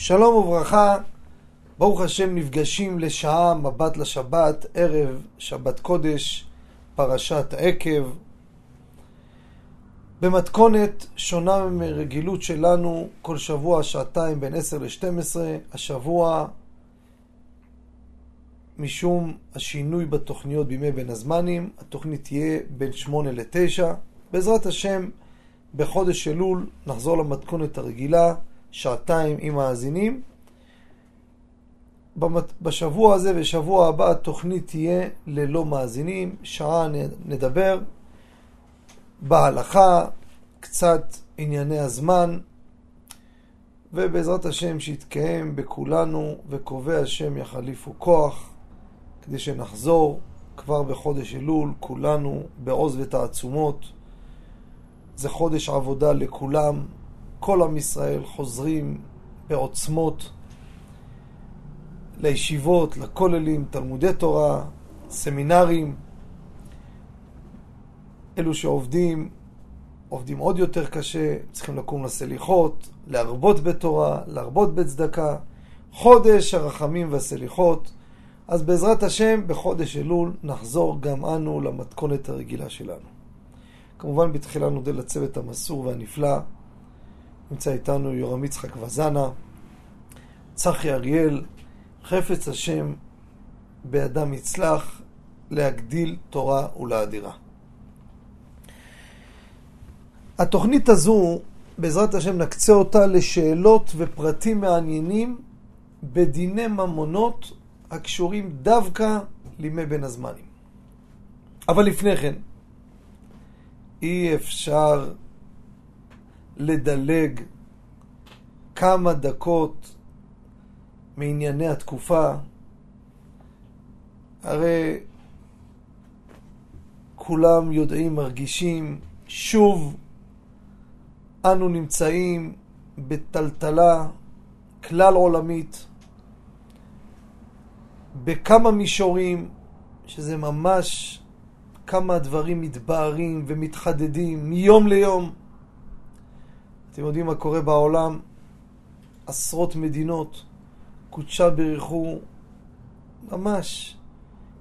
שלום וברכה, ברוך השם נפגשים לשעה מבט לשבת, ערב שבת קודש, פרשת עקב. במתכונת שונה מרגילות שלנו, כל שבוע שעתיים בין 10 ל-12, השבוע משום השינוי בתוכניות בימי בין הזמנים, התוכנית תהיה בין 8 ל-9. בעזרת השם, בחודש אלול נחזור למתכונת הרגילה, שעתיים עם מאזינים. בשבוע הזה ושבוע הבא התוכנית תהיה ללא מאזינים, שעה נדבר בהלכה, קצת ענייני הזמן, ובעזרת השם שיתקיים בכולנו וקובע השם יחליפו כוח, כדי שנחזור כבר בחודש אלול, כולנו בעוז ותעצומות. זה חודש עבודה לכולם, כל עם ישראל חוזרים בעוצמות לישיבות, לכוללים, תלמודי תורה, סמינרים. אלו שעובדים, עובדים עוד יותר קשה, צריכים לקום לסליחות, להרבות בתורה, להרבות בצדקה. חודש הרחמים והסליחות. אז בעזרת השם, בחודש אלול נחזור גם אנו למתכונת הרגילה שלנו. כמובן בתחילה נודה לצוות המסור והנפלא. נמצא איתנו יורם יצחק וזנה, צחי אריאל, חפץ השם באדם יצלח להגדיל תורה ולאדירה. התוכנית הזו, בעזרת השם נקצה אותה לשאלות ופרטים מעניינים בדיני ממונות הקשורים דווקא לימי בין הזמנים. אבל לפני כן, אי אפשר לדלג כמה דקות מענייני התקופה. הרי כולם יודעים, מרגישים, שוב אנו נמצאים בטלטלה כלל עולמית, בכמה מישורים, שזה ממש כמה דברים מתבהרים ומתחדדים מיום ליום. אתם יודעים מה קורה בעולם? עשרות מדינות, קודשה ברכו, ממש,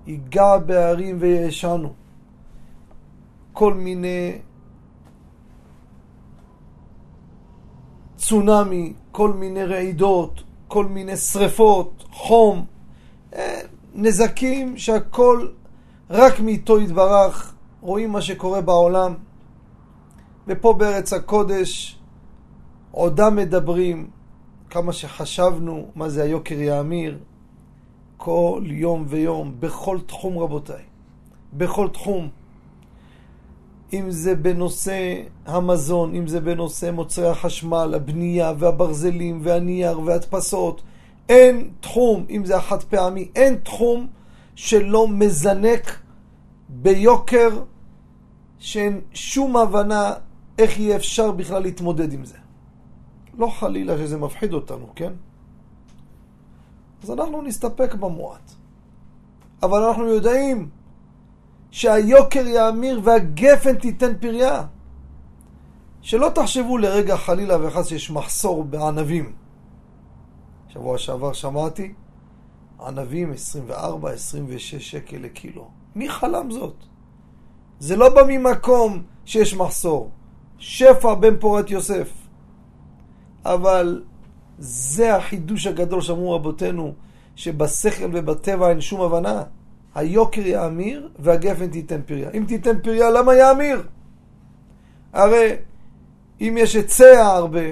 ייגע בהרים ויעשנו. כל מיני צונאמי, כל מיני רעידות, כל מיני שריפות, חום, אה, נזקים שהכל רק מאיתו יתברך, רואים מה שקורה בעולם. ופה בארץ הקודש עודם מדברים כמה שחשבנו מה זה היוקר יאמיר כל יום ויום, בכל תחום רבותיי, בכל תחום. אם זה בנושא המזון, אם זה בנושא מוצרי החשמל, הבנייה והברזלים והנייר והדפסות, אין תחום, אם זה החד פעמי, אין תחום שלא מזנק ביוקר שאין שום הבנה איך יהיה אפשר בכלל להתמודד עם זה. לא חלילה שזה מפחיד אותנו, כן? אז אנחנו נסתפק במועט. אבל אנחנו יודעים שהיוקר יאמיר והגפן תיתן פריה. שלא תחשבו לרגע חלילה וחס שיש מחסור בענבים. שבוע שעבר שמעתי, ענבים 24-26 שקל לקילו. מי חלם זאת? זה לא בא ממקום שיש מחסור. שפע בן פורת יוסף. אבל זה החידוש הגדול שאמרו רבותינו, שבשכל ובטבע אין שום הבנה. היוקר יאמיר והגפן תיתן פריה. אם תיתן פריה, למה יאמיר? הרי אם יש היצע הרבה,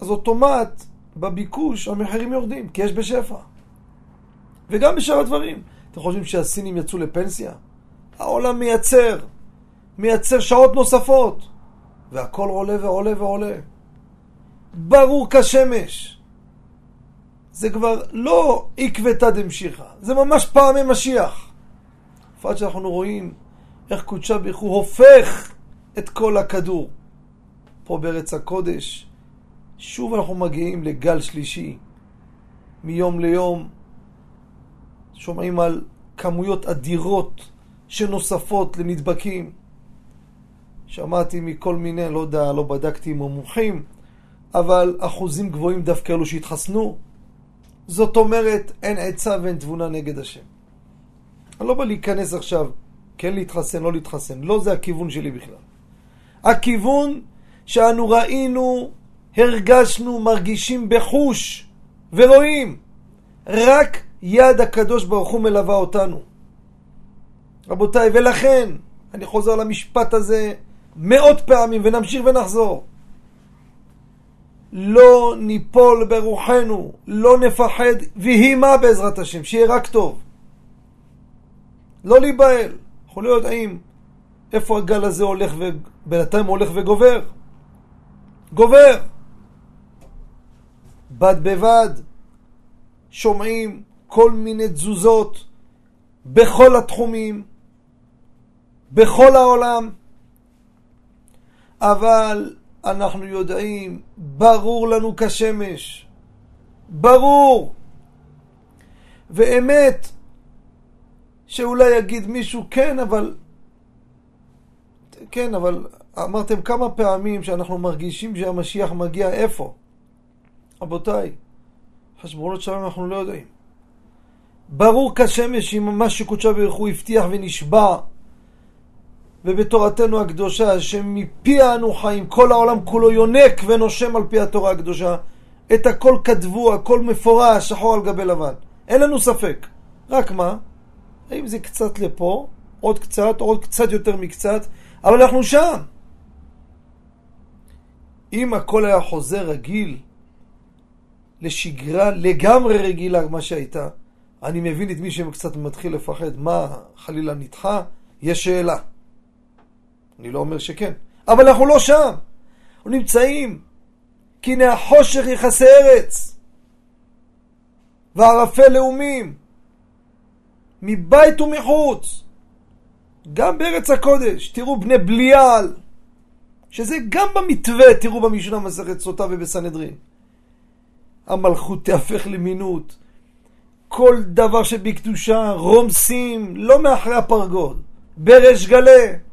אז אוטומט בביקוש המחירים יורדים, כי יש בשפע. וגם בשאר הדברים. אתם חושבים שהסינים יצאו לפנסיה? העולם מייצר, מייצר שעות נוספות, והכל עולה ועולה ועולה. ברור כשמש. זה כבר לא עקבתא דמשיחא, זה ממש פעמי משיח. בפרט שאנחנו רואים איך קודשה ברכו הופך את כל הכדור. פה בארץ הקודש, שוב אנחנו מגיעים לגל שלישי. מיום ליום שומעים על כמויות אדירות שנוספות לנדבקים. שמעתי מכל מיני, לא יודע, לא בדקתי עם המומחים, אבל אחוזים גבוהים דווקא אלו שהתחסנו. זאת אומרת, אין עצה ואין תבונה נגד השם. אני לא בא להיכנס עכשיו, כן להתחסן, לא להתחסן. לא זה הכיוון שלי בכלל. הכיוון שאנו ראינו, הרגשנו, מרגישים בחוש ורואים. רק יד הקדוש ברוך הוא מלווה אותנו. רבותיי, ולכן, אני חוזר למשפט הזה מאות פעמים ונמשיך ונחזור. לא ניפול ברוחנו, לא נפחד, ויהי מה בעזרת השם, שיהיה רק טוב. לא להיבהל, אנחנו לא יודעים איפה הגל הזה הולך ובינתיים הולך וגובר. גובר. בד בבד שומעים כל מיני תזוזות בכל התחומים, בכל העולם, אבל אנחנו יודעים, ברור לנו כשמש, ברור. ואמת, שאולי יגיד מישהו, כן, אבל... כן, אבל אמרתם כמה פעמים שאנחנו מרגישים שהמשיח מגיע איפה? רבותיי, חשבונות שלנו אנחנו לא יודעים. ברור כשמש אם מה שקודשה ברוך הוא הבטיח ונשבע ובתורתנו הקדושה, שמפי אנו חיים, כל העולם כולו יונק ונושם על פי התורה הקדושה. את הכל כתבו, הכל מפורש, שחור על גבי לבן. אין לנו ספק. רק מה? האם זה קצת לפה, עוד קצת, עוד קצת יותר מקצת, אבל אנחנו שם. אם הכל היה חוזר רגיל, לשגרה לגמרי רגילה מה שהייתה, אני מבין את מי שקצת מתחיל לפחד, מה, חלילה נדחה? יש שאלה. אני לא אומר שכן. אבל אנחנו לא שם. אנחנו נמצאים. כי הנה החושך יכסה ארץ. וערפי לאומים. מבית ומחוץ. גם בארץ הקודש. תראו בני בליעל. שזה גם במתווה, תראו במשנה מסכת סוטה ובסנהדרין. המלכות תהפך למינות. כל דבר שבקדושה רומסים, לא מאחרי הפרגוד, בריש גלי.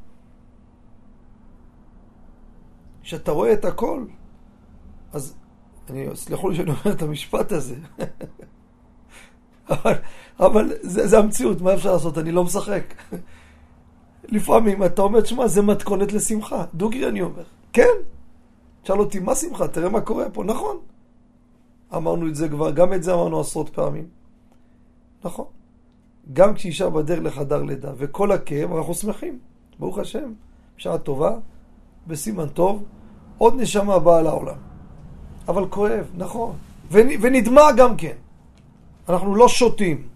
כשאתה רואה את הכל, אז אני, סלחו לי שאני אומר את המשפט הזה, אבל, אבל זה, זה המציאות, מה אפשר לעשות? אני לא משחק. לפעמים אתה אומר, שמע, זה מתכונת לשמחה. דוגרי אני אומר. כן. שאל אותי, מה שמחה? תראה מה קורה פה. נכון. אמרנו את זה כבר, גם את זה אמרנו עשרות פעמים. נכון. גם כשאישה בדרך לחדר לידה, וכל הכאב, אנחנו שמחים. ברוך השם, בשעה טובה, בסימן טוב, עוד נשמה באה לעולם. אבל כואב, נכון. ונדמה גם כן. אנחנו לא שותים,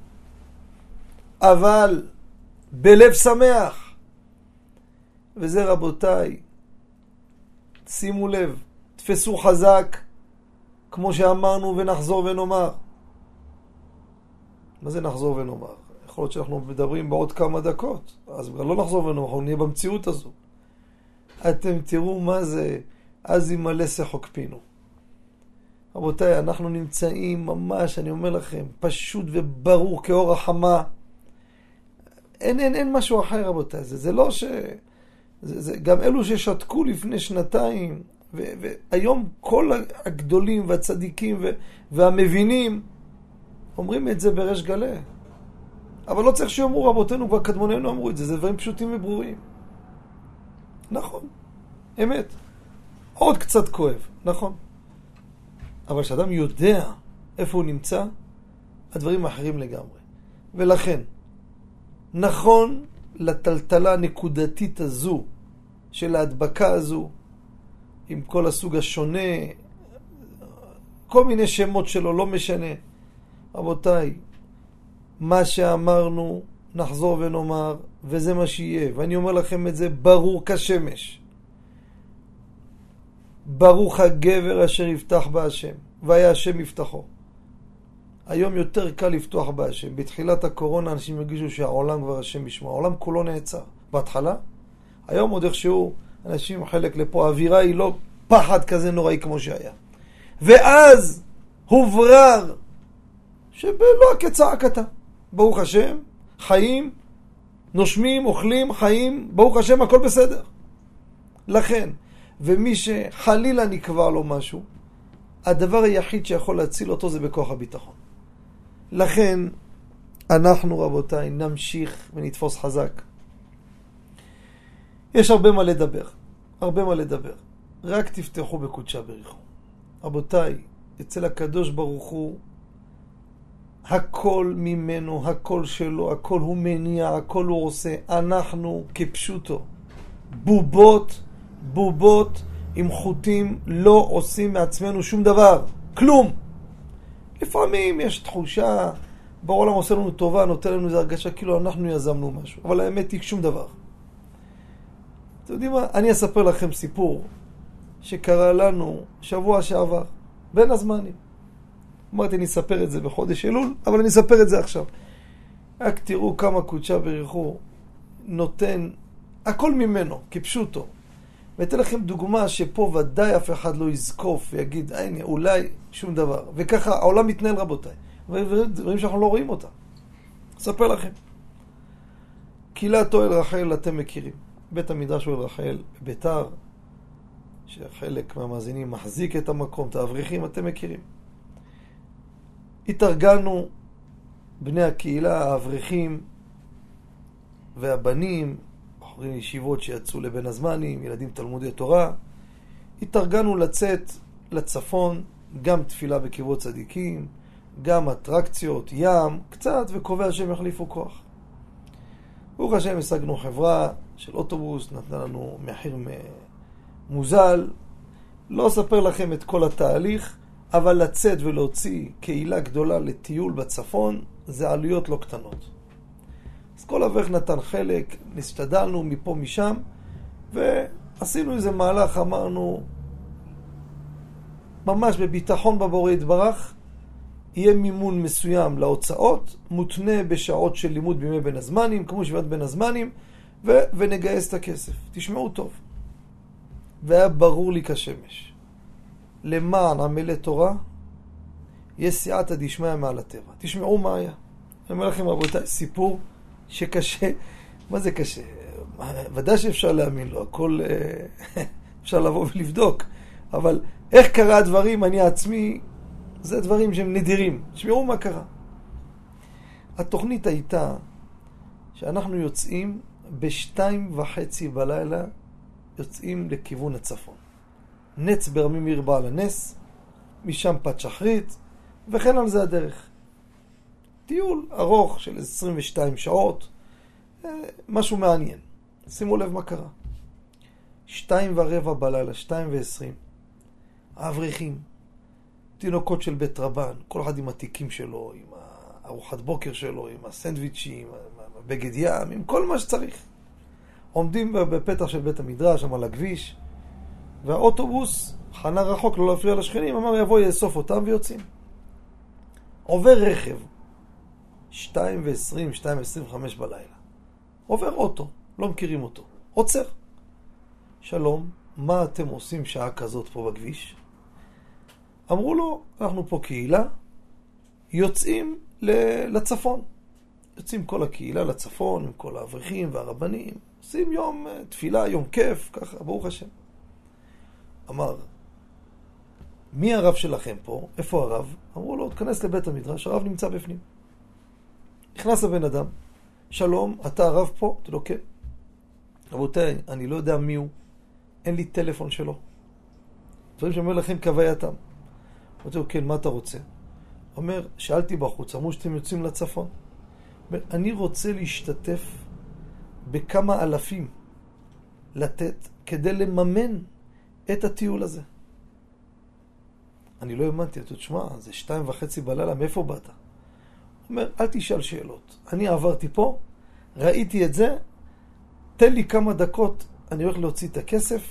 אבל בלב שמח. וזה רבותיי, שימו לב, תפסו חזק, כמו שאמרנו ונחזור ונאמר. מה זה נחזור ונאמר? יכול להיות שאנחנו מדברים בעוד כמה דקות, אז לא נחזור ונאמר, אנחנו נהיה במציאות הזו. אתם תראו מה זה אז ימלא שחוק פינו. רבותיי, אנחנו נמצאים ממש, אני אומר לכם, פשוט וברור כאור החמה. אין, אין, אין משהו אחר, רבותיי. זה, זה לא ש... זה, זה, גם אלו ששתקו לפני שנתיים, ו, והיום כל הגדולים והצדיקים ו, והמבינים אומרים את זה בריש גלי. אבל לא צריך שיאמרו רבותינו כבר קדמוננו אמרו את זה, זה דברים פשוטים וברורים. נכון, אמת. עוד קצת כואב, נכון. אבל כשאדם יודע איפה הוא נמצא, הדברים אחרים לגמרי. ולכן, נכון לטלטלה הנקודתית הזו, של ההדבקה הזו, עם כל הסוג השונה, כל מיני שמות שלו, לא משנה. רבותיי, מה שאמרנו, נחזור ונאמר, וזה מה שיהיה. ואני אומר לכם את זה ברור כשמש. ברוך הגבר אשר יפתח בהשם, והיה השם יפתחו. היום יותר קל לפתוח בהשם. בתחילת הקורונה אנשים הרגישו שהעולם כבר השם ישמע. העולם כולו נעצר. בהתחלה, היום עוד איכשהו אנשים חלק לפה, האווירה היא לא פחד כזה נוראי כמו שהיה. ואז הוברר שבלא כצעקתה. ברוך השם, חיים, נושמים, אוכלים, חיים, ברוך השם, הכל בסדר. לכן, ומי שחלילה נקבע לו משהו, הדבר היחיד שיכול להציל אותו זה בכוח הביטחון. לכן, אנחנו רבותיי נמשיך ונתפוס חזק. יש הרבה מה לדבר, הרבה מה לדבר. רק תפתחו בקודשה בריחו. רבותיי, אצל הקדוש ברוך הוא, הכל ממנו, הכל שלו, הכל הוא מניע, הכל הוא עושה. אנחנו כפשוטו, בובות, בובות עם חוטים, לא עושים מעצמנו שום דבר, כלום. לפעמים יש תחושה, בעולם עושה לנו טובה, נותן לנו איזו הרגשה כאילו אנחנו יזמנו משהו, אבל האמת היא שום דבר. אתם יודעים מה? אני אספר לכם סיפור שקרה לנו שבוע שעבר, בין הזמנים. אמרתי, אני אספר את זה בחודש אלול, אבל אני אספר את זה עכשיו. רק תראו כמה קודשה בריחו נותן הכל ממנו, כפשוטו. ואתן לכם דוגמה שפה ודאי אף אחד לא יזקוף ויגיד, הנה, אולי שום דבר. וככה העולם מתנהל, רבותיי. דברים שאנחנו לא רואים אותם. אספר לכם. קהילת אוהל רחל אתם מכירים. בית המדרש אוהל רחל בביתר, שחלק מהמאזינים מחזיק את המקום, את האברכים, אתם מכירים. התארגנו בני הקהילה, האברכים והבנים, בחורים ישיבות שיצאו לבין הזמנים, ילדים תלמודי תורה. התארגנו לצאת לצפון, גם תפילה בקברות צדיקים, גם אטרקציות, ים, קצת, וקובע שהם יחליפו כוח. ברוך השם השגנו חברה של אוטובוס, נתנה לנו מחיר מוזל. לא אספר לכם את כל התהליך, אבל לצאת ולהוציא קהילה גדולה לטיול בצפון, זה עלויות לא קטנות. כל אברך נתן חלק, נסתדלנו מפה משם, ועשינו איזה מהלך, אמרנו, ממש בביטחון בבורא יתברך, יהיה מימון מסוים להוצאות, מותנה בשעות של לימוד בימי בין הזמנים, כמו שביעת בין הזמנים, ו- ונגייס את הכסף. תשמעו טוב. והיה ברור לי כשמש. למען עמלי תורה, יש סייעתא דשמיא מעל הטבע. תשמעו מה היה. אני אומר לכם, רבותיי, סיפור שקשה, מה זה קשה? ודאי שאפשר להאמין לו, הכל אה, אפשר לבוא ולבדוק, אבל איך קרה הדברים, אני עצמי, זה דברים שהם נדירים. תשמעו מה קרה. התוכנית הייתה שאנחנו יוצאים בשתיים וחצי בלילה, יוצאים לכיוון הצפון. נץ ברמים עיר בעל הנס, משם פת שחרית, וכן על זה הדרך. טיול ארוך של 22 שעות, אה, משהו מעניין. שימו לב מה קרה. שתיים ורבע בלילה, שתיים ועשרים, האברכים, תינוקות של בית רבן, כל אחד עם התיקים שלו, עם ארוחת בוקר שלו, עם הסנדוויצ'ים, עם הבגד ים, עם כל מה שצריך. עומדים בפתח של בית המדרש, שם על הכביש, והאוטובוס חנה רחוק, לא להפריע לשכנים, אמר יבוא יאסוף אותם ויוצאים. עובר רכב, 2 ו-20, 2 ו-25 בלילה. עובר אוטו, לא מכירים אותו. עוצר. שלום, מה אתם עושים שעה כזאת פה בכביש? אמרו לו, אנחנו פה קהילה, יוצאים לצפון. יוצאים כל הקהילה לצפון, עם כל האברכים והרבנים, עושים יום אה, תפילה, יום כיף, ככה, ברוך השם. אמר, מי הרב שלכם פה? איפה הרב? אמרו לו, תכנס לבית המדרש, הרב נמצא בפנים. נכנס לבן אדם, שלום, אתה הרב פה? אמרתי לו, כן. רבותיי, אני לא יודע מי הוא, אין לי טלפון שלו. דברים שאומר לכם כהווייתם. אמרתי לו, כן, מה אתה רוצה? אומר, שאלתי בחוץ, אמרו שאתם יוצאים לצפון. אומר, אני רוצה להשתתף בכמה אלפים לתת כדי לממן את הטיול הזה. אני לא האמנתי, אתה תשמע, זה שתיים וחצי בלילה, מאיפה באת? אומר, אל תשאל שאלות. אני עברתי פה, ראיתי את זה, תן לי כמה דקות, אני הולך להוציא את הכסף,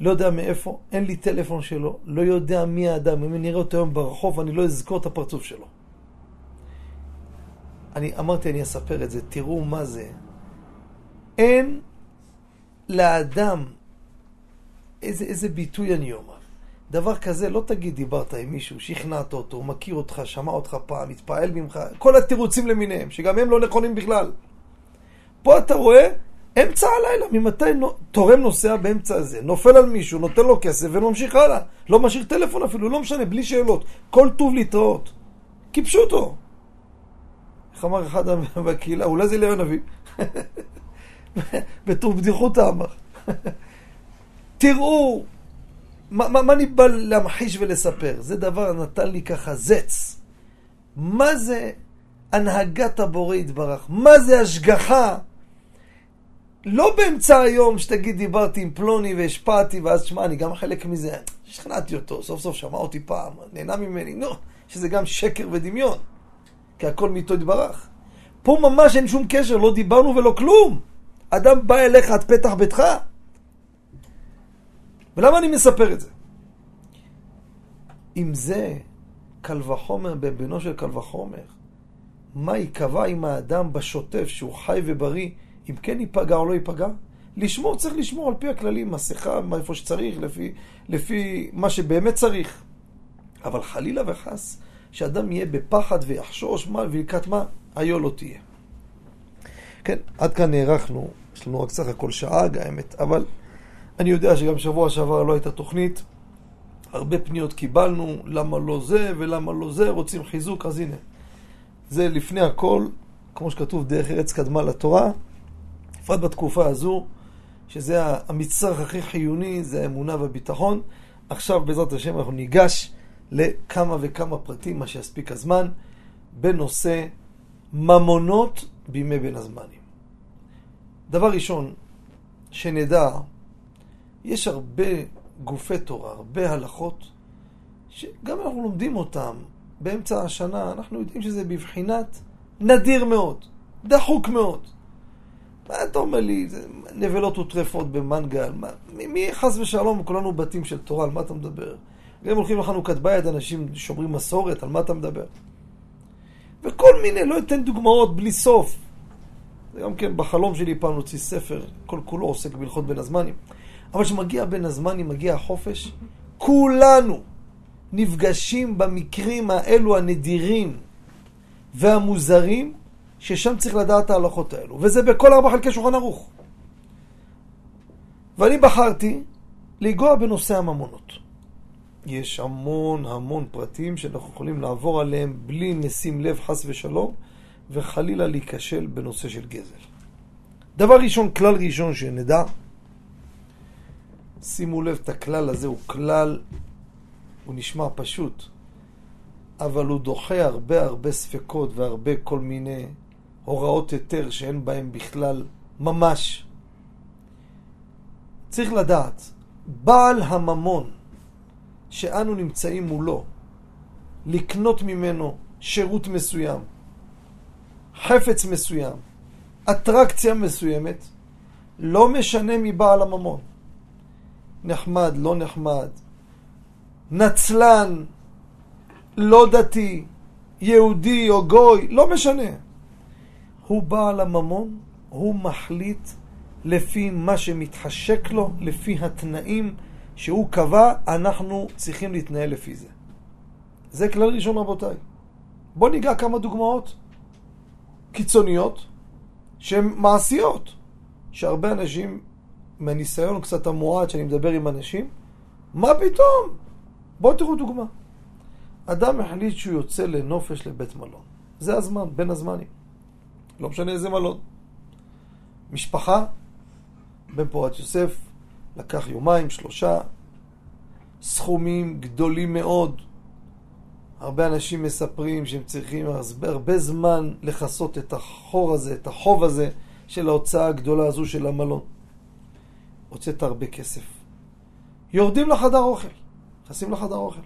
לא יודע מאיפה, אין לי טלפון שלו, לא יודע מי האדם, אם אני אראה אותו היום ברחוב, אני לא אזכור את הפרצוף שלו. אני אמרתי, אני אספר את זה, תראו מה זה. אין לאדם, איזה, איזה ביטוי אני אומר. דבר כזה, לא תגיד דיברת עם מישהו, שכנעת אותו, מכיר אותך, שמע אותך פעם, התפעל ממך, כל התירוצים למיניהם, שגם הם לא נכונים בכלל. פה אתה רואה אמצע הלילה, ממתי תורם נוסע באמצע הזה, נופל על מישהו, נותן לו כסף וממשיך הלאה. לא משאיר טלפון אפילו, לא משנה, בלי שאלות. כל טוב להתראות. כיבשו אותו. איך אמר אחד בקהילה, אולי זה אליהו הנביא. בטוב בדיחותא אמר. תראו, מה, מה, מה אני בא להמחיש ולספר? זה דבר נתן לי ככה זץ. מה זה הנהגת הבורא יתברך? מה זה השגחה? לא באמצע היום שתגיד דיברתי עם פלוני והשפעתי ואז שמע אני גם חלק מזה, שכנעתי אותו, סוף סוף שמע אותי פעם, נהנה ממני, נו, שזה גם שקר ודמיון, כי הכל מאיתו יתברך. פה ממש אין שום קשר, לא דיברנו ולא כלום. אדם בא אליך עד פתח ביתך. ולמה אני מספר את זה? אם זה קל וחומר בבינו של קל וחומר, מה ייקבע עם האדם בשוטף שהוא חי ובריא, אם כן ייפגע או לא ייפגע? לשמור, צריך לשמור על פי הכללים, מסכה, איפה שצריך, לפי, לפי מה שבאמת צריך. אבל חלילה וחס, שאדם יהיה בפחד ויחשוש מה וילקט מה, היו לא תהיה. כן, עד כאן נערכנו, יש לנו רק סך הכל שעה, האמת, אבל אני יודע שגם שבוע שעבר לא הייתה תוכנית, הרבה פניות קיבלנו, למה לא זה ולמה לא זה, רוצים חיזוק, אז הנה. זה לפני הכל, כמו שכתוב, דרך ארץ קדמה לתורה, בפרט בתקופה הזו, שזה המצרך הכי חיוני, זה האמונה והביטחון. עכשיו, בעזרת השם, אנחנו ניגש לכמה וכמה פרטים, מה שיספיק הזמן, בנושא ממונות בימי בין הזמנים. דבר ראשון, שנדע, יש הרבה גופי תורה, הרבה הלכות, שגם אנחנו לומדים אותם באמצע השנה, אנחנו יודעים שזה בבחינת נדיר מאוד, דחוק מאוד. מה אתה אומר לי, זה נבלות וטרפות במנגל, מה, מי, חס ושלום, כולנו בתים של תורה, על מה אתה מדבר? גם הולכים לחנוכת בית, אנשים שומרים מסורת, על מה אתה מדבר? וכל מיני, לא אתן דוגמאות בלי סוף. גם כן, בחלום שלי פעם נוציא ספר, כל כולו עוסק בהלכות בין הזמנים. אבל כשמגיע בין הזמנים, מגיע החופש, כולנו נפגשים במקרים האלו הנדירים והמוזרים, ששם צריך לדעת ההלכות האלו. וזה בכל ארבע חלקי שולחן ערוך. ואני בחרתי לנגוע בנושא הממונות. יש המון המון פרטים שאנחנו יכולים לעבור עליהם בלי נשים לב חס ושלום, וחלילה להיכשל בנושא של גזל. דבר ראשון, כלל ראשון שנדע, שימו לב, את הכלל הזה הוא כלל, הוא נשמע פשוט, אבל הוא דוחה הרבה הרבה ספקות והרבה כל מיני הוראות היתר שאין בהם בכלל ממש. צריך לדעת, בעל הממון שאנו נמצאים מולו, לקנות ממנו שירות מסוים, חפץ מסוים, אטרקציה מסוימת, לא משנה מבעל הממון. נחמד, לא נחמד, נצלן, לא דתי, יהודי או גוי, לא משנה. הוא בעל הממון, הוא מחליט לפי מה שמתחשק לו, לפי התנאים שהוא קבע, אנחנו צריכים להתנהל לפי זה. זה כלל ראשון רבותיי. בואו ניגע כמה דוגמאות קיצוניות שהן מעשיות, שהרבה אנשים מהניסיון קצת המועט שאני מדבר עם אנשים, מה פתאום? בואו תראו דוגמה. אדם החליט שהוא יוצא לנופש לבית מלון. זה הזמן, בין הזמנים. לא משנה איזה מלון. משפחה, בן פורת יוסף, לקח יומיים, שלושה, סכומים גדולים מאוד. הרבה אנשים מספרים שהם צריכים הרבה, זמן לכסות את החור הזה, את החוב הזה של ההוצאה הגדולה הזו של המלון. הוצאת הרבה כסף. יורדים לחדר אוכל, נכנסים לחדר אוכל.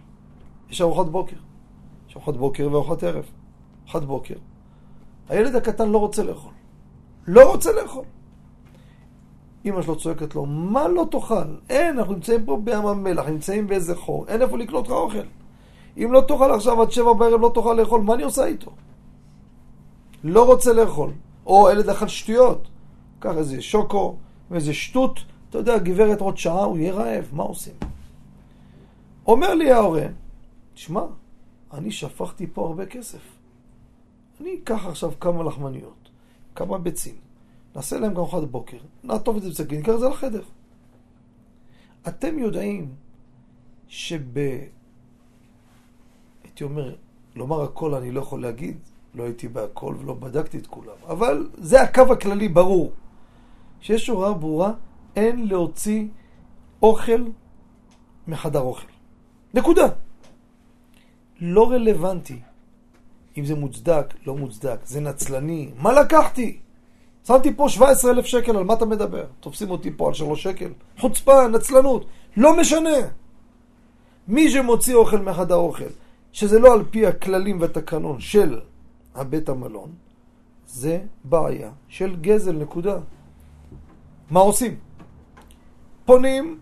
יש ארוחת בוקר. יש ארוחת בוקר וארוחת ערב. ארוחת בוקר. הילד הקטן לא רוצה לאכול. לא רוצה לאכול. אמא שלו צועקת לו, מה לא תאכל? אין, אנחנו נמצאים פה בים המלח, נמצאים באיזה חור, אין איפה לקנות לך אוכל. אם לא תאכל עכשיו עד שבע בערב, לא תאכל לאכול, מה אני עושה איתו? לא רוצה לאכול. או ילד אכל שטויות. קח איזה שוקו ואיזה שטות, אתה יודע, גברת עוד שעה הוא יהיה רעב, מה עושים? אומר לי ההורה, תשמע, אני שפכתי פה הרבה כסף. אני אקח עכשיו כמה לחמניות, כמה ביצים, נעשה להם גם ארוחת בוקר, נעטוף את זה בסכין, ניקח את זה לחדר. אתם יודעים שב... הייתי אומר, לומר הכל אני לא יכול להגיד, לא הייתי בהכל ולא בדקתי את כולם, אבל זה הקו הכללי ברור, שיש הוראה ברורה, אין להוציא אוכל מחדר אוכל. נקודה. לא רלוונטי אם זה מוצדק, לא מוצדק, זה נצלני, מה לקחתי? שמתי פה 17,000 שקל, על מה אתה מדבר? תופסים אותי פה על 3 שקל? חוצפה, נצלנות, לא משנה. מי שמוציא אוכל מחדר אוכל, שזה לא על פי הכללים והתקנון של הבית המלון, זה בעיה של גזל, נקודה. מה עושים? פונים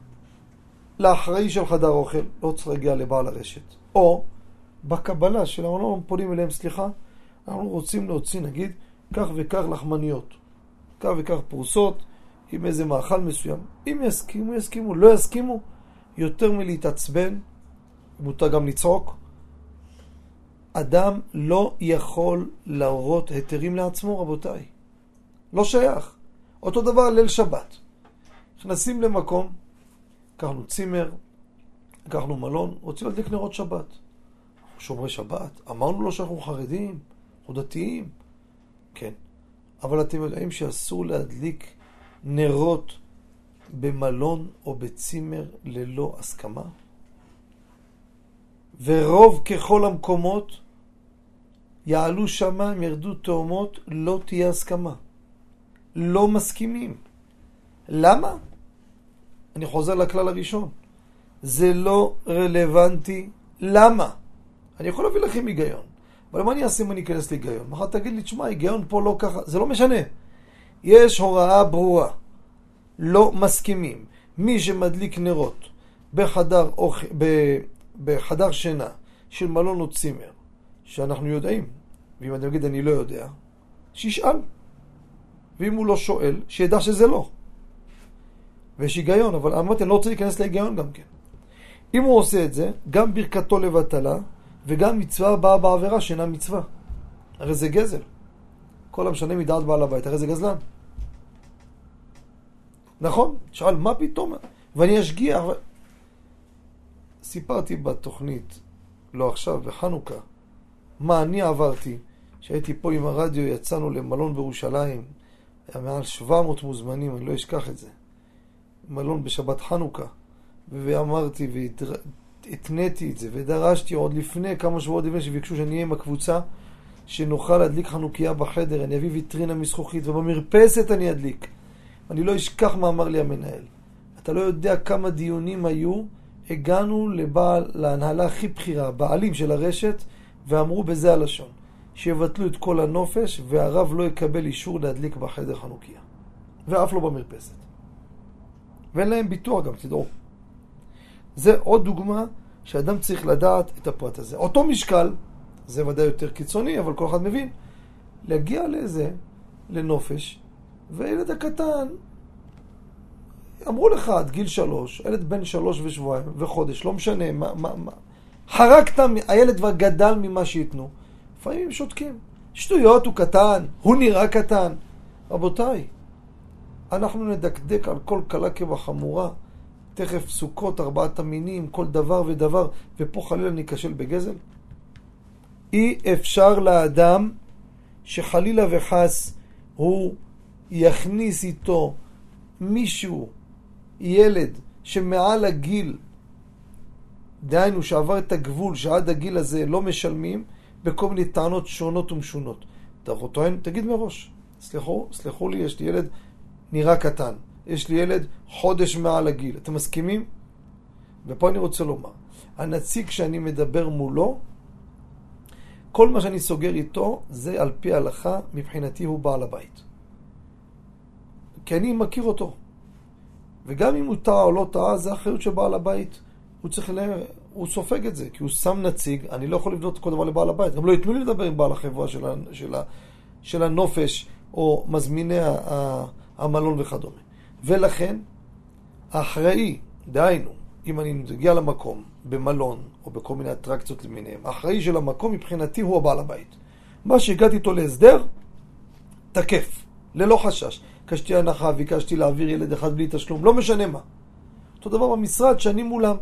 לאחראי של חדר אוכל, לא צריך להגיע לבעל הרשת. או בקבלה של המלון פונים אליהם, סליחה, אנחנו רוצים להוציא נגיד כך וכך לחמניות, כך וכך פרוסות, עם איזה מאכל מסוים. אם יסכימו, יסכימו, לא יסכימו, יותר מלהתעצבן, מותר גם לצעוק. אדם לא יכול להורות היתרים לעצמו, רבותיי. לא שייך. אותו דבר ליל שבת. נכנסים למקום, לקחנו צימר, לקחנו מלון, רוצים להדליק נרות שבת. אנחנו שומרי שבת, אמרנו לו שאנחנו חרדים, אנחנו דתיים. כן, אבל אתם יודעים שאסור להדליק נרות במלון או בצימר ללא הסכמה? ורוב ככל המקומות יעלו שמיים, ירדו תאומות, לא תהיה הסכמה. לא מסכימים. למה? אני חוזר לכלל הראשון. זה לא רלוונטי. למה? אני יכול להביא לכם היגיון. אבל מה אני אעשה אם אני אכנס להיגיון? מחר תגיד לי, תשמע, היגיון פה לא ככה, זה לא משנה. יש הוראה ברורה. לא מסכימים. מי שמדליק נרות בחדר, אוכ... ב... בחדר שינה של מלון או צימר, שאנחנו יודעים, ואם אני אגיד אני לא יודע, שישאל. ואם הוא לא שואל, שידע שזה לא. ויש היגיון, אבל אמרתי, אני לא רוצה להיכנס להיגיון גם כן. אם הוא עושה את זה, גם ברכתו לבטלה, וגם מצווה באה בעבירה שאינה מצווה. הרי זה גזל. כל המשנה מדעת בעל הבית, הרי זה גזלן. נכון? שאל, מה פתאום? ואני אשגיח. ו... סיפרתי בתוכנית, לא עכשיו, בחנוכה, מה אני עברתי, שהייתי פה עם הרדיו, יצאנו למלון בירושלים, היה מעל 700 מוזמנים, אני לא אשכח את זה. מלון בשבת חנוכה, ואמרתי והתניתי את זה, ודרשתי עוד לפני כמה שבועות לפני שביקשו שאני אהיה עם הקבוצה, שנוכל להדליק חנוכיה בחדר, אני אביא ויטרינה מזכוכית, ובמרפסת אני אדליק. אני לא אשכח מה אמר לי המנהל. אתה לא יודע כמה דיונים היו, הגענו לבעל, להנהלה הכי בכירה, בעלים של הרשת, ואמרו בזה הלשון. שיבטלו את כל הנופש, והרב לא יקבל אישור להדליק בחדר חנוכיה. ואף לא במרפסת. ואין להם ביטוח גם, תדעו. זה עוד דוגמה שאדם צריך לדעת את הפרט הזה. אותו משקל, זה ודאי יותר קיצוני, אבל כל אחד מבין, להגיע לזה, לנופש, והילד הקטן, אמרו לך עד גיל שלוש, ילד בן שלוש ושבועיים וחודש, לא משנה, מה, מה, מה. חרקת, הילד כבר גדל ממה שייתנו. לפעמים הם שותקים. שטויות, הוא קטן, הוא נראה קטן. רבותיי, אנחנו נדקדק על כל קלה כבחמורה. תכף סוכות, ארבעת המינים, כל דבר ודבר, ופה חלילה ניכשל בגזל? אי אפשר לאדם שחלילה וחס הוא יכניס איתו מישהו, ילד, שמעל הגיל, דהיינו שעבר את הגבול שעד הגיל הזה לא משלמים, בכל מיני טענות שונות ומשונות. אתה טוען, תגיד מראש, סלחו, סלחו לי, יש לי ילד נראה קטן, יש לי ילד חודש מעל הגיל, אתם מסכימים? ופה אני רוצה לומר, הנציג שאני מדבר מולו, כל מה שאני סוגר איתו זה על פי ההלכה, מבחינתי הוא בעל הבית. כי אני מכיר אותו. וגם אם הוא טעה או לא טעה, זה אחריות של בעל הבית. הוא צריך ל... הוא סופג את זה, כי הוא שם נציג, אני לא יכול לבנות כל דבר לבעל הבית. גם לא ייתנו לי לדבר עם בעל החברה של, ה... של, ה... של הנופש, או מזמיני המלון וכדומה. ולכן, האחראי, דהיינו, אם אני מגיע למקום, במלון, או בכל מיני אטרקציות למיניהם, האחראי של המקום מבחינתי הוא הבעל הבית. מה שהגעתי איתו להסדר, תקף, ללא חשש. ביקשתי הנחה, ביקשתי להעביר ילד אחד בלי תשלום, לא משנה מה. אותו דבר במשרד שאני מולם.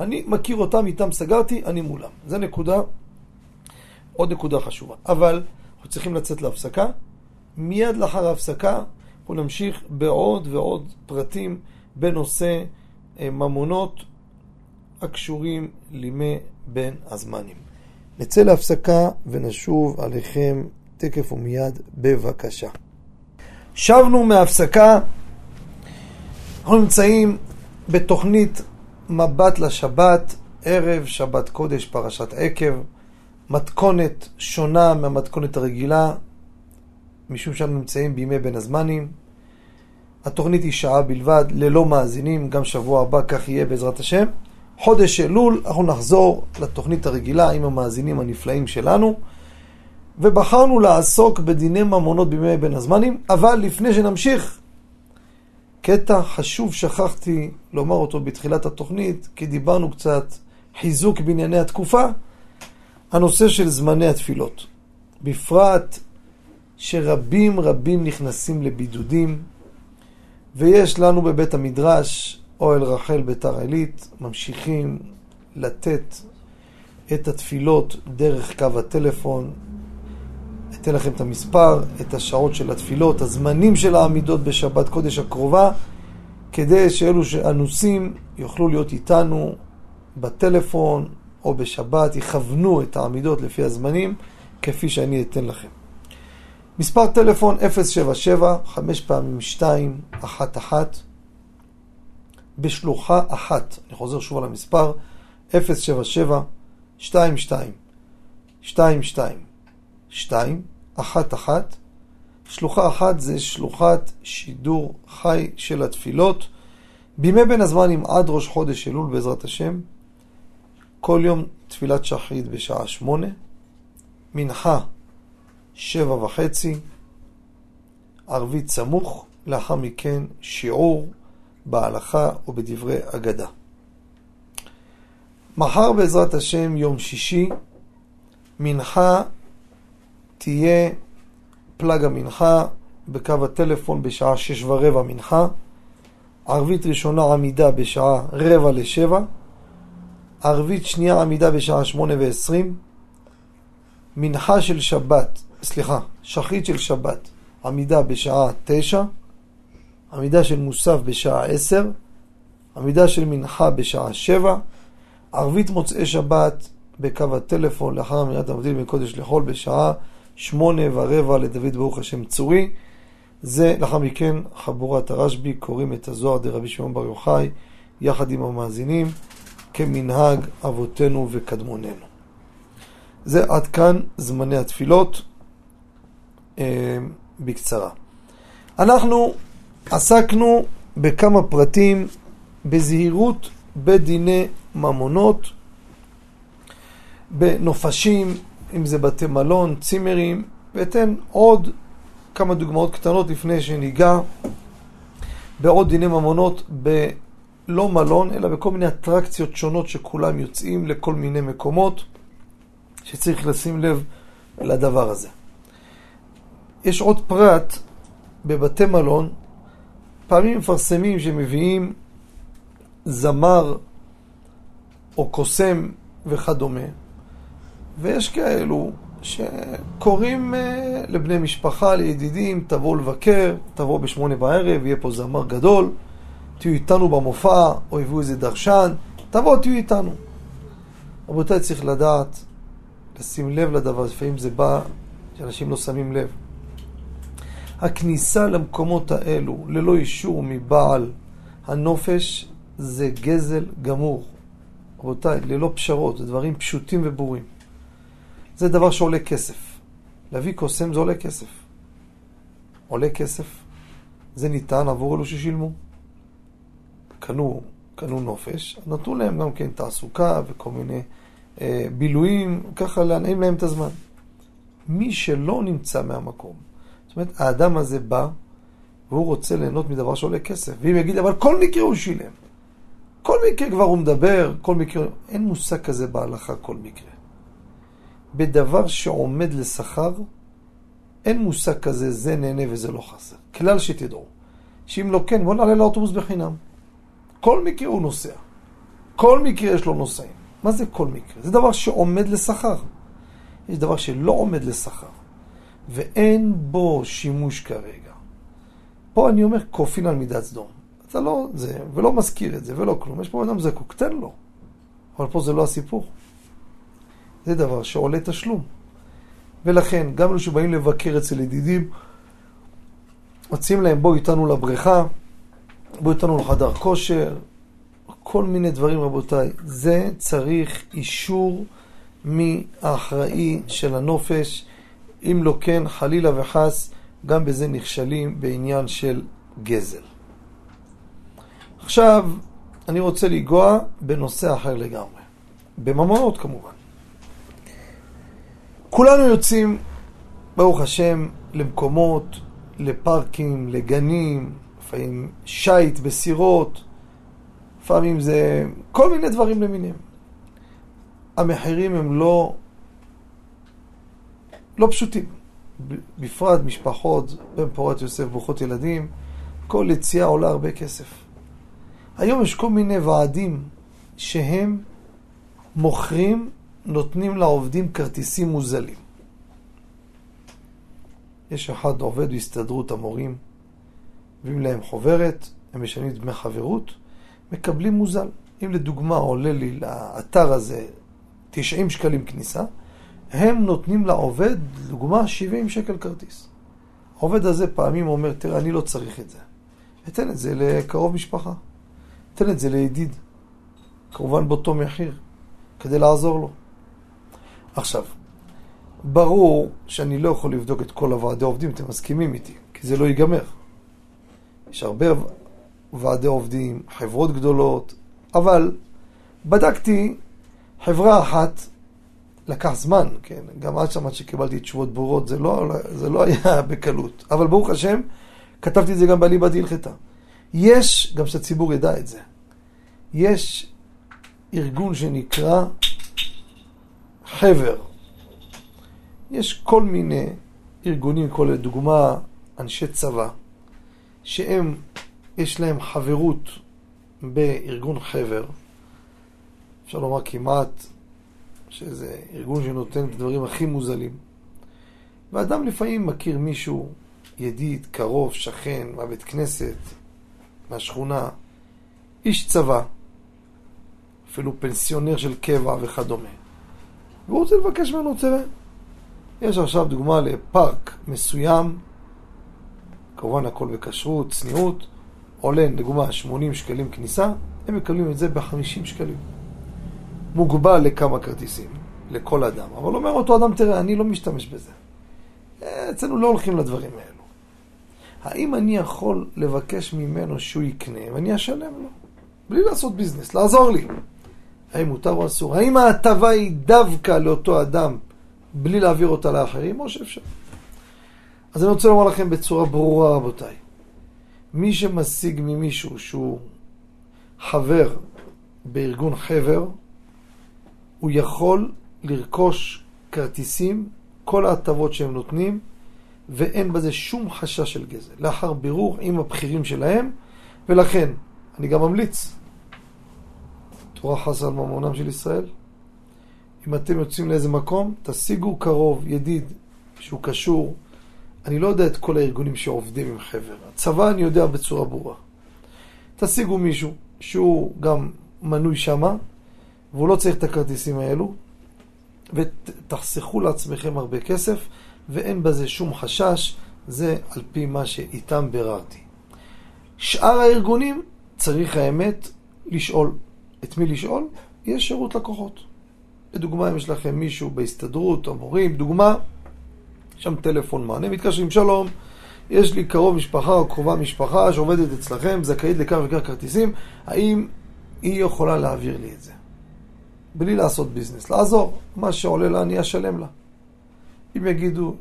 אני מכיר אותם, איתם סגרתי, אני מולם. זו נקודה, עוד נקודה חשובה. אבל אנחנו צריכים לצאת להפסקה. מיד לאחר ההפסקה אנחנו נמשיך בעוד ועוד פרטים בנושא אה, ממונות הקשורים לימי בין הזמנים. נצא להפסקה ונשוב עליכם תקף ומיד בבקשה. שבנו מההפסקה, אנחנו נמצאים בתוכנית מבט לשבת, ערב שבת קודש, פרשת עקב, מתכונת שונה מהמתכונת הרגילה, משום שאנו נמצאים בימי בין הזמנים. התוכנית היא שעה בלבד, ללא מאזינים, גם שבוע הבא כך יהיה בעזרת השם. חודש אלול, אנחנו נחזור לתוכנית הרגילה עם המאזינים הנפלאים שלנו, ובחרנו לעסוק בדיני ממונות בימי בין הזמנים, אבל לפני שנמשיך, קטע חשוב שכחתי לומר אותו בתחילת התוכנית, כי דיברנו קצת חיזוק בענייני התקופה, הנושא של זמני התפילות. בפרט שרבים רבים נכנסים לבידודים, ויש לנו בבית המדרש, אוהל רחל ביתר עילית, ממשיכים לתת את התפילות דרך קו הטלפון. אתן לכם את המספר, את השעות של התפילות, הזמנים של העמידות בשבת קודש הקרובה, כדי שאלו שאנוסים יוכלו להיות איתנו בטלפון או בשבת, יכוונו את העמידות לפי הזמנים, כפי שאני אתן לכם. מספר טלפון 077 5 פעמים 2 1 1 בשלוחה אחת. אני חוזר שוב על המספר 077 22 22 2 1 1 שלוחה אחת זה שלוחת שידור חי של התפילות. בימי בין הזמנים עד ראש חודש אלול בעזרת השם, כל יום תפילת שחרית בשעה שמונה, מנחה שבע וחצי, ערבית סמוך, לאחר מכן שיעור בהלכה ובדברי אגדה. מחר בעזרת השם, יום שישי, מנחה תהיה פלג המנחה בקו הטלפון בשעה שש ורבע מנחה, ערבית ראשונה עמידה בשעה רבע לשבע, ערבית שנייה עמידה בשעה שמונה ועשרים, מנחה של שבת, סליחה, שחרית של שבת, עמידה בשעה תשע, עמידה של מוסף בשעה עשר, עמידה של מנחה בשעה שבע, ערבית מוצאי שבת בקו הטלפון לאחר אמירת המבדיל מקודש לחול בשעה שמונה ורבע לדוד ברוך השם צורי. זה לאחר מכן חבורת הרשב"י קוראים את הזוהר דרבי שמעון בר יוחאי יחד עם המאזינים כמנהג אבותינו וקדמוננו. זה עד כאן זמני התפילות בקצרה. אנחנו עסקנו בכמה פרטים בזהירות בדיני ממונות, בנופשים, אם זה בתי מלון, צימרים, ואתן עוד כמה דוגמאות קטנות לפני שניגע בעוד דיני ממונות בלא מלון, אלא בכל מיני אטרקציות שונות שכולם יוצאים לכל מיני מקומות שצריך לשים לב לדבר הזה. יש עוד פרט בבתי מלון, פעמים מפרסמים שמביאים זמר או קוסם וכדומה, ויש כאלו שקוראים אה, לבני משפחה, לידידים, תבואו לבקר, תבואו בשמונה בערב, יהיה פה זמר גדול, תהיו איתנו במופע, או יביאו איזה דרשן, תבואו, תהיו איתנו. רבותיי, צריך לדעת, לשים לב לדבר, לפעמים זה בא שאנשים לא שמים לב. הכניסה למקומות האלו ללא אישור מבעל הנופש זה גזל גמור. רבותיי, ללא פשרות, זה דברים פשוטים וברורים. זה דבר שעולה כסף. להביא קוסם זה עולה כסף. עולה כסף. זה ניתן עבור אלו ששילמו. קנו, קנו נופש, נתנו להם גם כן תעסוקה וכל מיני אה, בילויים, ככה להנעים להם את הזמן. מי שלא נמצא מהמקום, אומרת, האדם הזה בא והוא רוצה ליהנות מדבר שעולה כסף. ואם יגיד, אבל כל מקרה הוא שילם. כל מקרה כבר הוא מדבר, כל מקרה, אין מושג כזה בהלכה כל מקרה. בדבר שעומד לשכר, אין מושג כזה, זה נהנה וזה לא חסר. כלל שתדעו. שאם לא כן, בוא נעלה לאוטובוס בחינם. כל מקרה הוא נוסע. כל מקרה יש לו נוסעים. מה זה כל מקרה? זה דבר שעומד לשכר. יש דבר שלא עומד לשכר, ואין בו שימוש כרגע. פה אני אומר כופין על מידת סדום. אתה לא זה, ולא מזכיר את זה, ולא כלום. יש פה אדם זקוק, תן לו. אבל פה זה לא הסיפור. זה דבר שעולה תשלום. ולכן, גם אלו שבאים לבקר אצל ידידים, מציעים להם, בואו איתנו לבריכה, בואו איתנו לחדר כושר, כל מיני דברים, רבותיי. זה צריך אישור מהאחראי של הנופש. אם לא כן, חלילה וחס, גם בזה נכשלים בעניין של גזל. עכשיו, אני רוצה לנגוע בנושא אחר לגמרי. בממונות כמובן. כולנו יוצאים, ברוך השם, למקומות, לפארקים, לגנים, לפעמים שיט בסירות, לפעמים זה כל מיני דברים למיניהם. המחירים הם לא, לא פשוטים. בפרט משפחות בן פורת יוסף ברוכות ילדים, כל יציאה עולה הרבה כסף. היום יש כל מיני ועדים שהם מוכרים, נותנים לעובדים כרטיסים מוזלים. יש אחד עובד בהסתדרות המורים, מביאים להם חוברת, הם משלמים דמי חברות, מקבלים מוזל. אם לדוגמה עולה לי לאתר הזה 90 שקלים כניסה, הם נותנים לעובד, לדוגמה, 70 שקל כרטיס. העובד הזה פעמים אומר, תראה, אני לא צריך את זה. אתן את זה לקרוב משפחה. אתן את זה לידיד. כמובן באותו מחיר, כדי לעזור לו. עכשיו, ברור שאני לא יכול לבדוק את כל הוועדי עובדים, אתם מסכימים איתי, כי זה לא ייגמר. יש הרבה ועדי עובדים, חברות גדולות, אבל בדקתי חברה אחת, לקח זמן, כן, גם עד שם עד שקיבלתי תשובות ברורות, זה לא, זה לא היה בקלות. אבל ברוך השם, כתבתי את זה גם בליבא דהלכתא. יש, גם שהציבור ידע את זה, יש ארגון שנקרא חבר. יש כל מיני ארגונים, כל לדוגמה אנשי צבא, שהם, יש להם חברות בארגון חבר, אפשר לומר כמעט שזה ארגון שנותן את הדברים הכי מוזלים. ואדם לפעמים מכיר מישהו, ידיד, קרוב, שכן, מהבית כנסת, מהשכונה, איש צבא, אפילו פנסיונר של קבע וכדומה. והוא רוצה לבקש ממנו, תראה, יש עכשיו דוגמה לפארק מסוים, כמובן הכל בכשרות, צניעות, עולה לדוגמה 80 שקלים כניסה, הם מקבלים את זה ב-50 שקלים. מוגבל לכמה כרטיסים, לכל אדם. אבל אומר אותו אדם, תראה, אני לא משתמש בזה. אצלנו לא הולכים לדברים האלו. האם אני יכול לבקש ממנו שהוא יקנה ואני אשלם לו? בלי לעשות ביזנס, לעזור לי. האם מותר או אסור? האם ההטבה היא דווקא לאותו אדם בלי להעביר אותה לאחרים, או שאפשר? אז אני רוצה לומר לכם בצורה ברורה, רבותיי. מי שמשיג ממישהו שהוא חבר בארגון חבר, הוא יכול לרכוש כרטיסים, כל ההטבות שהם נותנים, ואין בזה שום חשש של גזל. לאחר בירור עם הבכירים שלהם, ולכן, אני גם ממליץ, תורה חסה על ממונם של ישראל. אם אתם יוצאים לאיזה מקום, תשיגו קרוב, ידיד, שהוא קשור. אני לא יודע את כל הארגונים שעובדים עם חבר. הצבא אני יודע בצורה ברורה. תשיגו מישהו שהוא גם מנוי שמה, והוא לא צריך את הכרטיסים האלו, ותחסכו לעצמכם הרבה כסף, ואין בזה שום חשש, זה על פי מה שאיתם ביררתי. שאר הארגונים, צריך האמת לשאול. את מי לשאול? יש שירות לקוחות. לדוגמה, אם יש לכם מישהו בהסתדרות, המורים, דוגמה, שם טלפון מענה, מתקשרים, שלום, יש לי קרוב משפחה או קרובה משפחה שעובדת אצלכם, זכאית לכך וכך כרטיסים, האם היא יכולה להעביר לי את זה? בלי לעשות ביזנס, לעזור, מה שעולה לה אני אשלם לה. אם יגידו,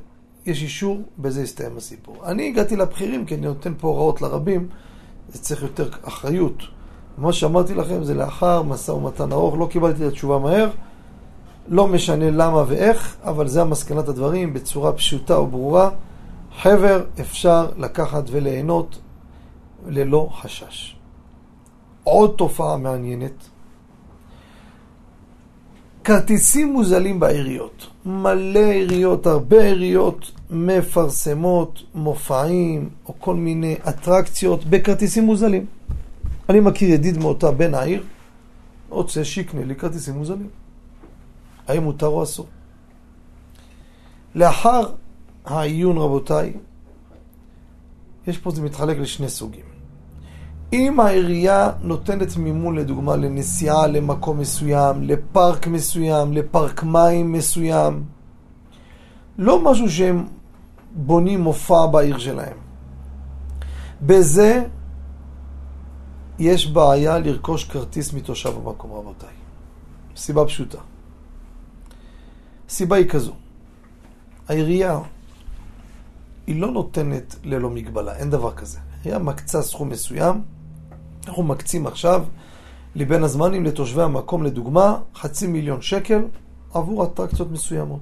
יש אישור, בזה יסתיים הסיפור. אני הגעתי לבכירים כי אני נותן פה הוראות לרבים, זה צריך יותר אחריות. מה שאמרתי לכם זה לאחר משא ומתן ארוך, לא קיבלתי את התשובה מהר, לא משנה למה ואיך, אבל זה המסקנת הדברים בצורה פשוטה וברורה. חבר אפשר לקחת וליהנות ללא חשש. עוד תופעה מעניינת, כרטיסים מוזלים בעיריות. מלא עיריות, הרבה עיריות מפרסמות מופעים או כל מיני אטרקציות בכרטיסים מוזלים. אני מכיר ידיד מאותה בן העיר, רוצה שיקנה לי כרטיסים מוזלים. האם מותר או אסור? לאחר העיון, רבותיי, יש פה, זה מתחלק לשני סוגים. אם העירייה נותנת מימון, לדוגמה, לנסיעה למקום מסוים, לפארק מסוים, לפארק מים מסוים, לא משהו שהם בונים מופע בעיר שלהם. בזה יש בעיה לרכוש כרטיס מתושב המקום, רבותיי. סיבה פשוטה. הסיבה היא כזו, העירייה היא לא נותנת ללא מגבלה, אין דבר כזה. העירייה מקצה סכום מסוים, אנחנו מקצים עכשיו לבין הזמנים לתושבי המקום, לדוגמה, חצי מיליון שקל עבור אטרקציות מסוימות.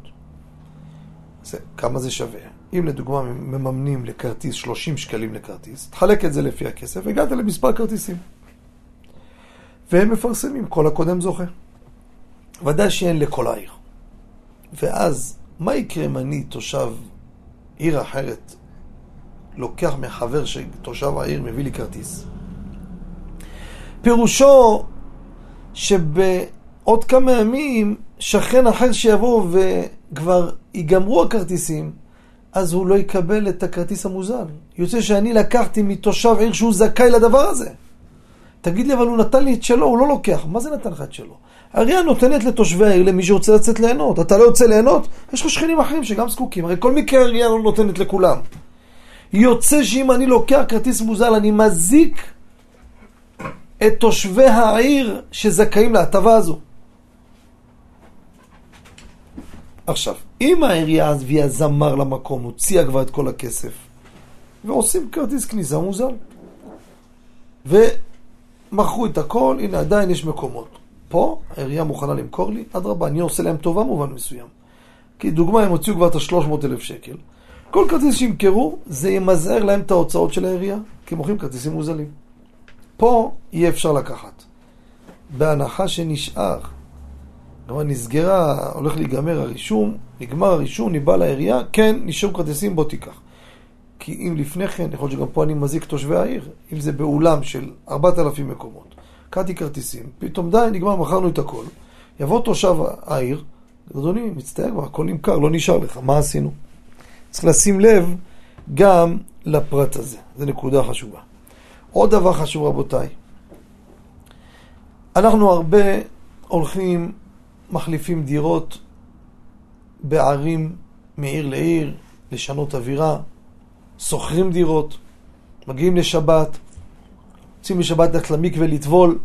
זה, כמה זה שווה? אם לדוגמה מממנים לכרטיס 30 שקלים לכרטיס, תחלק את זה לפי הכסף, הגעת למספר כרטיסים. והם מפרסמים, כל הקודם זוכה. ודאי שאין לכל העיר. ואז, מה יקרה אם אני, תושב עיר אחרת, לוקח מחבר שתושב העיר מביא לי כרטיס? פירושו שבעוד כמה ימים שכן אחר שיבוא וכבר ייגמרו הכרטיסים, אז הוא לא יקבל את הכרטיס המוזל. יוצא שאני לקחתי מתושב עיר שהוא זכאי לדבר הזה. תגיד לי, אבל הוא נתן לי את שלו, הוא לא לוקח. מה זה נתן לך את שלו? העירייה נותנת לתושבי העיר למי שרוצה לצאת ליהנות. אתה לא יוצא ליהנות, יש לך שכנים אחרים שגם זקוקים. הרי כל מקרה העירייה לא נותנת לכולם. יוצא שאם אני לוקח כרטיס מוזל, אני מזיק את תושבי העיר שזכאים להטבה הזו. עכשיו, אם העירייה הביאה זמר למקום, הוציאה כבר את כל הכסף, ועושים כרטיס כניסה מוזל. ומכרו את הכל, הנה עדיין יש מקומות. פה העירייה מוכנה למכור לי, אדרבה, אני עושה להם טובה מובן מסוים. כי דוגמה, הם הוציאו כבר את ה-300 אלף שקל. כל כרטיס שימכרו, זה ימזער להם את ההוצאות של העירייה, כי מוכרים כרטיסים מוזלים. פה יהיה אפשר לקחת. בהנחה שנשאר, כלומר נסגרה, הולך להיגמר הרישום, נגמר הרישום, ניבא לעירייה, כן, נשארו כרטיסים, בוא תיקח. כי אם לפני כן, יכול להיות שגם פה אני מזיק תושבי העיר, אם זה באולם של 4,000 מקומות, קראתי כרטיסים, פתאום די, נגמר, מכרנו את הכל, יבוא תושב העיר, אדוני, מצטער כבר, הכל נמכר, לא נשאר לך, מה עשינו? צריך לשים לב גם לפרט הזה, זו נקודה חשובה. עוד דבר חשוב, רבותיי, אנחנו הרבה הולכים, מחליפים דירות בערים מעיר לעיר, לשנות אווירה, שוכרים דירות, מגיעים לשבת, יוצאים לשבת ללכת למקווה לטבול,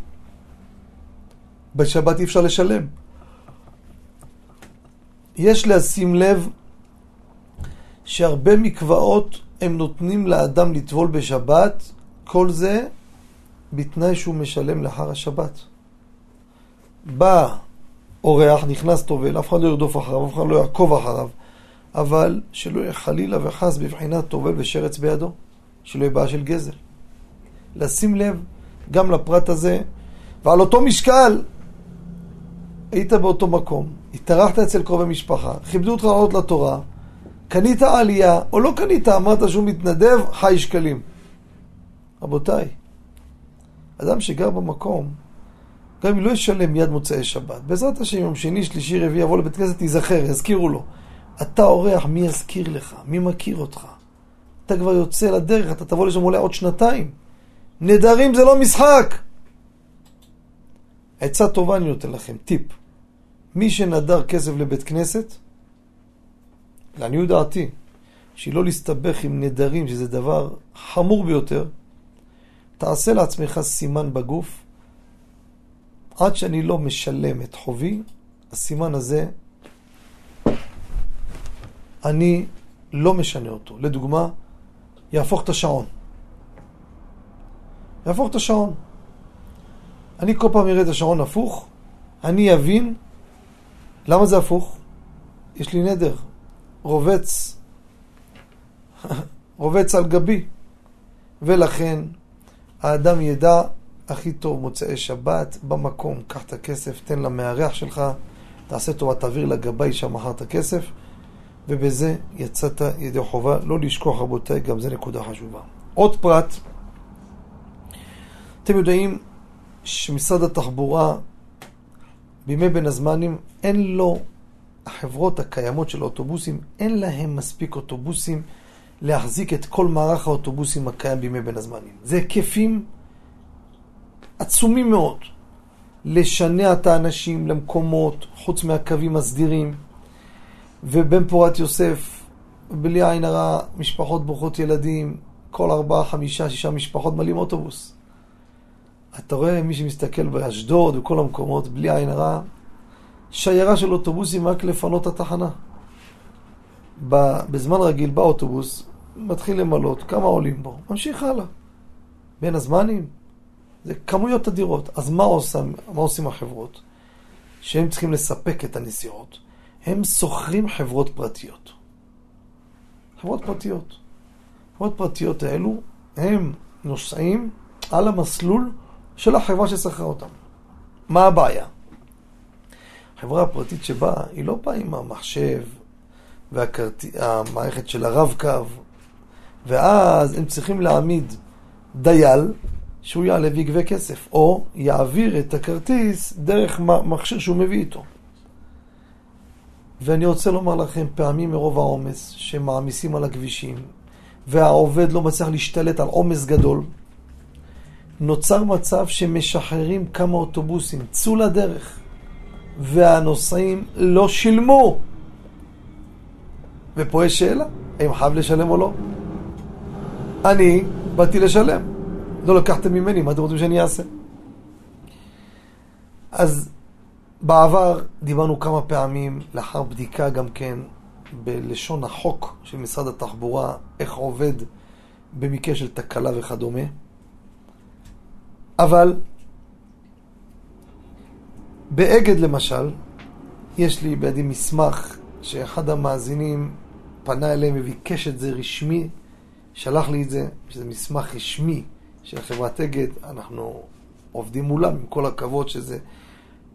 בשבת אי אפשר לשלם. יש לשים לב שהרבה מקוואות הם נותנים לאדם לטבול בשבת כל זה בתנאי שהוא משלם לאחר השבת. בא אורח, נכנס טובל, אף אחד לא ירדוף אחריו, אף אחד לא יעקוב אחריו, אבל שלא יהיה חלילה וחס בבחינת טובל ושרץ בידו, שלא יהיה בעיה של גזל. לשים לב גם לפרט הזה, ועל אותו משקל היית באותו מקום, התארחת אצל קרובי משפחה, כיבדו אותך לעלות לתורה, קנית עלייה, או לא קנית, אמרת שהוא מתנדב, חי שקלים. רבותיי, אדם שגר במקום, גם אם לא ישלם מיד מוצאי שבת, בעזרת השם יום שני, שלישי, רביעי, יבוא לבית כנסת, ייזכר, יזכירו לו. אתה אורח, מי יזכיר לך? מי מכיר אותך? אתה כבר יוצא לדרך, אתה תבוא לשם אולי עוד שנתיים. נדרים זה לא משחק! עצה טובה אני נותן לכם, טיפ. מי שנדר כסף לבית כנסת, לעניות דעתי, שהיא לא להסתבך עם נדרים, שזה דבר חמור ביותר, תעשה לעצמך סימן בגוף, עד שאני לא משלם את חובי, הסימן הזה, אני לא משנה אותו. לדוגמה, יהפוך את השעון. יהפוך את השעון. אני כל פעם אראה את השעון הפוך, אני אבין למה זה הפוך? יש לי נדר, רובץ, רובץ על גבי, ולכן האדם ידע הכי טוב מוצאי שבת, במקום, קח את הכסף, תן למארח שלך, תעשה טובה, תעביר לגבאי שם מחר את הכסף, ובזה יצאת ידי חובה. לא לשכוח, רבותיי, גם זה נקודה חשובה. עוד פרט, אתם יודעים שמשרד התחבורה בימי בין הזמנים אין לו, החברות הקיימות של האוטובוסים, אין להם מספיק אוטובוסים להחזיק את כל מערך האוטובוסים הקיים בימי בין הזמנים. זה היקפים עצומים מאוד. לשנע את האנשים למקומות, חוץ מהקווים הסדירים. ובן פורת יוסף, בלי עין הרע, משפחות ברוכות ילדים, כל ארבעה, חמישה, שישה משפחות מלאים אוטובוס. אתה רואה מי שמסתכל באשדוד וכל המקומות, בלי עין הרע, שיירה של אוטובוסים רק לפנות את התחנה. בזמן רגיל באוטובוס, מתחיל למלות, כמה עולים בו, ממשיך הלאה. בין הזמנים, זה כמויות אדירות. אז מה, עושה, מה עושים החברות? שהם צריכים לספק את הנסיעות. הם שוכרים חברות פרטיות. חברות פרטיות. חברות פרטיות האלו, הם נוסעים על המסלול של החברה ששכרה אותם. מה הבעיה? החברה הפרטית שבאה, היא לא באה עם המחשב והמערכת של הרב-קו, ואז הם צריכים להעמיד דייל שהוא יעלה ויגבה כסף, או יעביר את הכרטיס דרך מכשיר שהוא מביא איתו. ואני רוצה לומר לכם, פעמים מרוב העומס שמעמיסים על הכבישים, והעובד לא מצליח להשתלט על עומס גדול, נוצר מצב שמשחררים כמה אוטובוסים, צאו לדרך, והנוסעים לא שילמו. ופה יש שאלה, האם חייב לשלם או לא? אני באתי לשלם. לא לקחתם ממני, מה אתם רוצים שאני אעשה? אז בעבר דיברנו כמה פעמים, לאחר בדיקה גם כן, בלשון החוק של משרד התחבורה, איך עובד במקרה של תקלה וכדומה. אבל באגד למשל, יש לי בידי מסמך שאחד המאזינים פנה אליהם וביקש את זה רשמי, שלח לי את זה, שזה מסמך רשמי של חברת אגד, אנחנו עובדים מולם, עם כל הכבוד שזה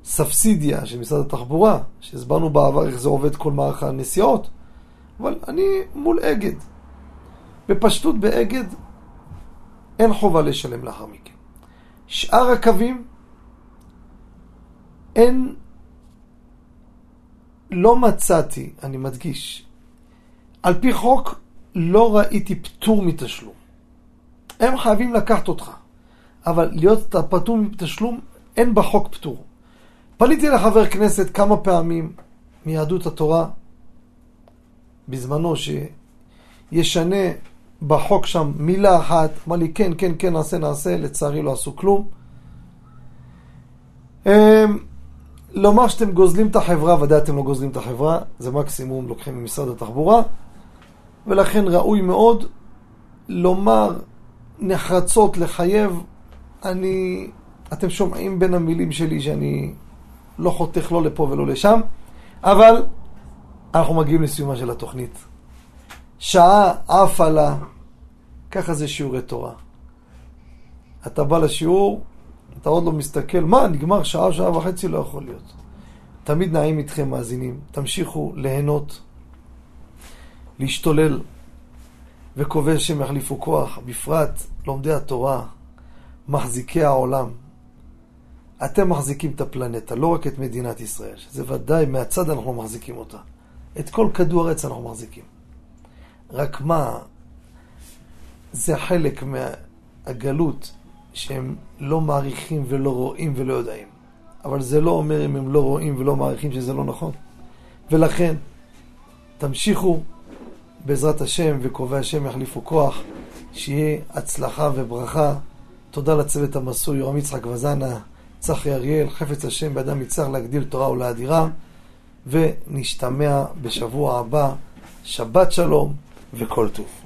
סבסידיה של משרד התחבורה, שהסברנו בעבר איך זה עובד כל מערך הנסיעות, אבל אני מול אגד. בפשטות באגד אין חובה לשלם לאחר מכן. שאר הקווים אין, לא מצאתי, אני מדגיש, על פי חוק לא ראיתי פטור מתשלום. הם חייבים לקחת אותך, אבל להיות פטור מתשלום, אין בחוק פטור. פניתי לחבר כנסת כמה פעמים מיהדות התורה, בזמנו, שישנה בחוק שם מילה אחת, אמר לי כן, כן, כן, נעשה, נעשה, לצערי לא עשו כלום. אמ, לומר שאתם גוזלים את החברה, ודאי אתם לא גוזלים את החברה, זה מקסימום לוקחים ממשרד התחבורה, ולכן ראוי מאוד לומר נחרצות, לחייב, אני, אתם שומעים בין המילים שלי שאני לא חותך לא לפה ולא לשם, אבל אנחנו מגיעים לסיומה של התוכנית. שעה עפה לה, ככה זה שיעורי תורה. אתה בא לשיעור, אתה עוד לא מסתכל, מה, נגמר שעה, שעה וחצי, לא יכול להיות. תמיד נעים איתכם מאזינים, תמשיכו ליהנות, להשתולל, וקובע שהם יחליפו כוח, בפרט לומדי התורה, מחזיקי העולם. אתם מחזיקים את הפלנטה, לא רק את מדינת ישראל, שזה ודאי מהצד אנחנו מחזיקים אותה. את כל כדור הארץ אנחנו מחזיקים. רק מה, זה חלק מהגלות שהם לא מעריכים ולא רואים ולא יודעים. אבל זה לא אומר אם הם לא רואים ולא מעריכים שזה לא נכון. ולכן, תמשיכו בעזרת השם וקובעי השם יחליפו כוח, שיהיה הצלחה וברכה. תודה לצוות המסור, יורם יצחק וזנה, צחי אריאל, חפץ השם באדם יצטרך להגדיל תורה ולאדירה, ונשתמע בשבוע הבא. שבת שלום וכל טוב.